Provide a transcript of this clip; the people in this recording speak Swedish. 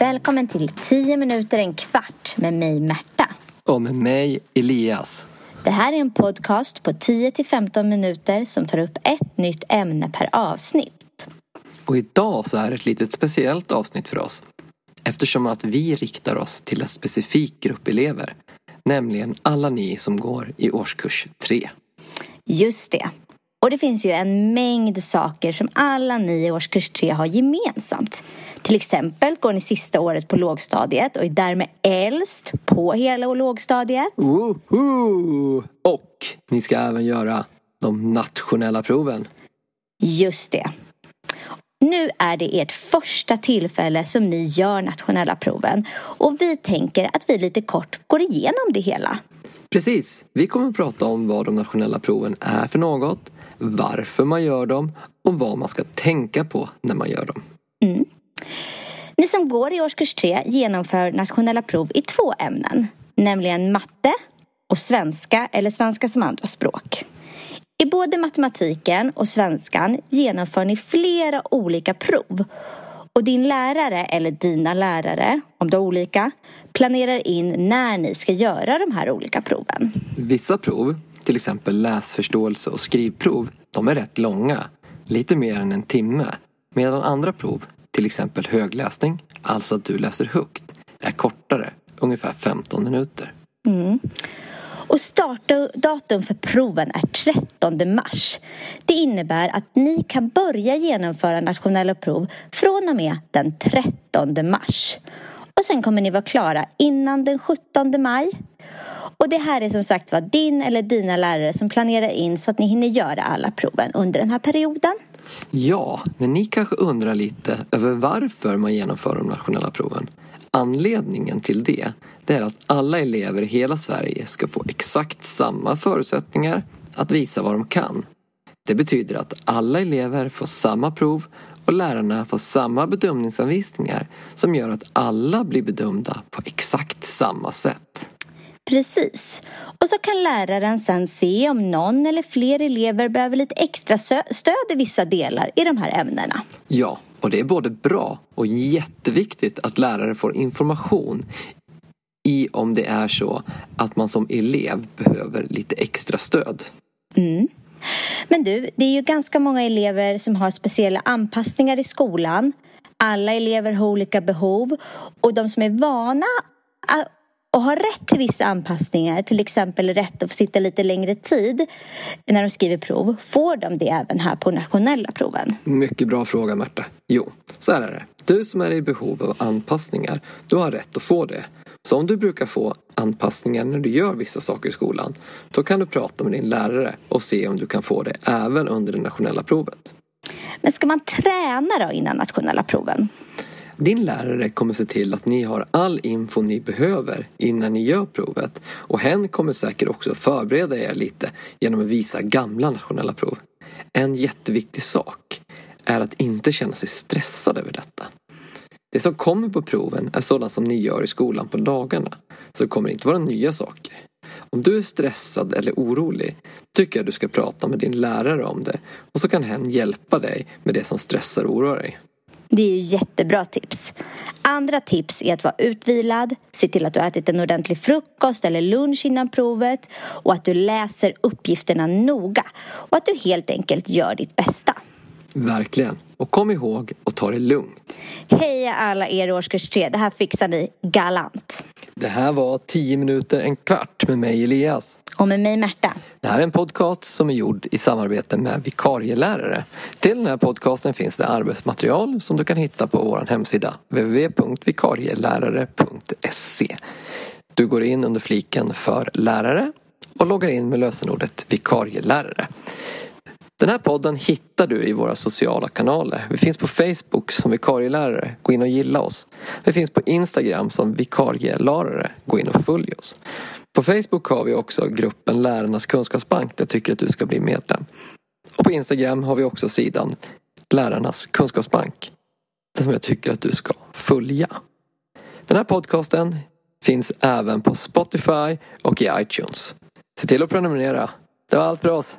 Välkommen till 10 minuter en kvart med mig Märta. Och med mig Elias. Det här är en podcast på 10-15 minuter som tar upp ett nytt ämne per avsnitt. Och idag så är det ett litet speciellt avsnitt för oss. Eftersom att vi riktar oss till en specifik grupp elever. Nämligen alla ni som går i årskurs 3. Just det. Och det finns ju en mängd saker som alla ni i årskurs 3 har gemensamt. Till exempel går ni sista året på lågstadiet och är därmed äldst på hela lågstadiet. Woho! Och ni ska även göra de nationella proven. Just det. Nu är det ert första tillfälle som ni gör nationella proven och vi tänker att vi lite kort går igenom det hela. Precis, vi kommer att prata om vad de nationella proven är för något, varför man gör dem och vad man ska tänka på när man gör dem. Mm. Ni som går i årskurs 3 genomför nationella prov i två ämnen, nämligen matte och svenska eller svenska som andraspråk. I både matematiken och svenskan genomför ni flera olika prov och din lärare eller dina lärare, om du har olika, planerar in när ni ska göra de här olika proven. Vissa prov, till exempel läsförståelse och skrivprov, de är rätt långa, lite mer än en timme. Medan andra prov, till exempel högläsning, alltså att du läser högt, är kortare, ungefär 15 minuter. Mm. Och startdatum för proven är 13 mars. Det innebär att ni kan börja genomföra nationella prov från och med den 13 mars. Och sen kommer ni vara klara innan den 17 maj. Och det här är som sagt var din eller dina lärare som planerar in så att ni hinner göra alla proven under den här perioden. Ja, men ni kanske undrar lite över varför man genomför de nationella proven. Anledningen till det, det är att alla elever i hela Sverige ska få exakt samma förutsättningar att visa vad de kan. Det betyder att alla elever får samma prov och lärarna får samma bedömningsanvisningar som gör att alla blir bedömda på exakt samma sätt. Precis. Och så kan läraren sen se om någon eller fler elever behöver lite extra stöd i vissa delar i de här ämnena. Ja, och det är både bra och jätteviktigt att lärare får information i om det är så att man som elev behöver lite extra stöd. Mm. Men du, det är ju ganska många elever som har speciella anpassningar i skolan. Alla elever har olika behov och de som är vana och har rätt till vissa anpassningar, till exempel rätt att få sitta lite längre tid när de skriver prov, får de det även här på nationella proven? Mycket bra fråga Märta. Jo, så här är det. Du som är i behov av anpassningar, du har rätt att få det. Så om du brukar få anpassningar när du gör vissa saker i skolan, då kan du prata med din lärare och se om du kan få det även under det nationella provet. Men ska man träna då innan nationella proven? Din lärare kommer se till att ni har all info ni behöver innan ni gör provet och hen kommer säkert också förbereda er lite genom att visa gamla nationella prov. En jätteviktig sak är att inte känna sig stressad över detta. Det som kommer på proven är sådant som ni gör i skolan på dagarna. Så det kommer inte vara nya saker. Om du är stressad eller orolig tycker jag du ska prata med din lärare om det och så kan hen hjälpa dig med det som stressar och oroar dig. Det är ju jättebra tips. Andra tips är att vara utvilad, se till att du har ätit en ordentlig frukost eller lunch innan provet och att du läser uppgifterna noga och att du helt enkelt gör ditt bästa. Verkligen. Och kom ihåg att ta det lugnt. Heja alla er i årskurs 3. Det här fixar ni galant. Det här var 10 minuter en kvart med mig Elias. Och med mig Märta. Det här är en podcast som är gjord i samarbete med vikarielärare. Till den här podcasten finns det arbetsmaterial som du kan hitta på vår hemsida www.vikarielärare.se. Du går in under fliken för lärare och loggar in med lösenordet vikarielärare. Den här podden hittar du i våra sociala kanaler. Vi finns på Facebook som vikarielärare. Gå in och gilla oss. Vi finns på Instagram som vikarielärare. Gå in och följ oss. På Facebook har vi också gruppen Lärarnas kunskapsbank där jag tycker att du ska bli medlem. Och på Instagram har vi också sidan Lärarnas kunskapsbank. Den som jag tycker att du ska följa. Den här podcasten finns även på Spotify och i iTunes. Se till att prenumerera. Det var allt för oss.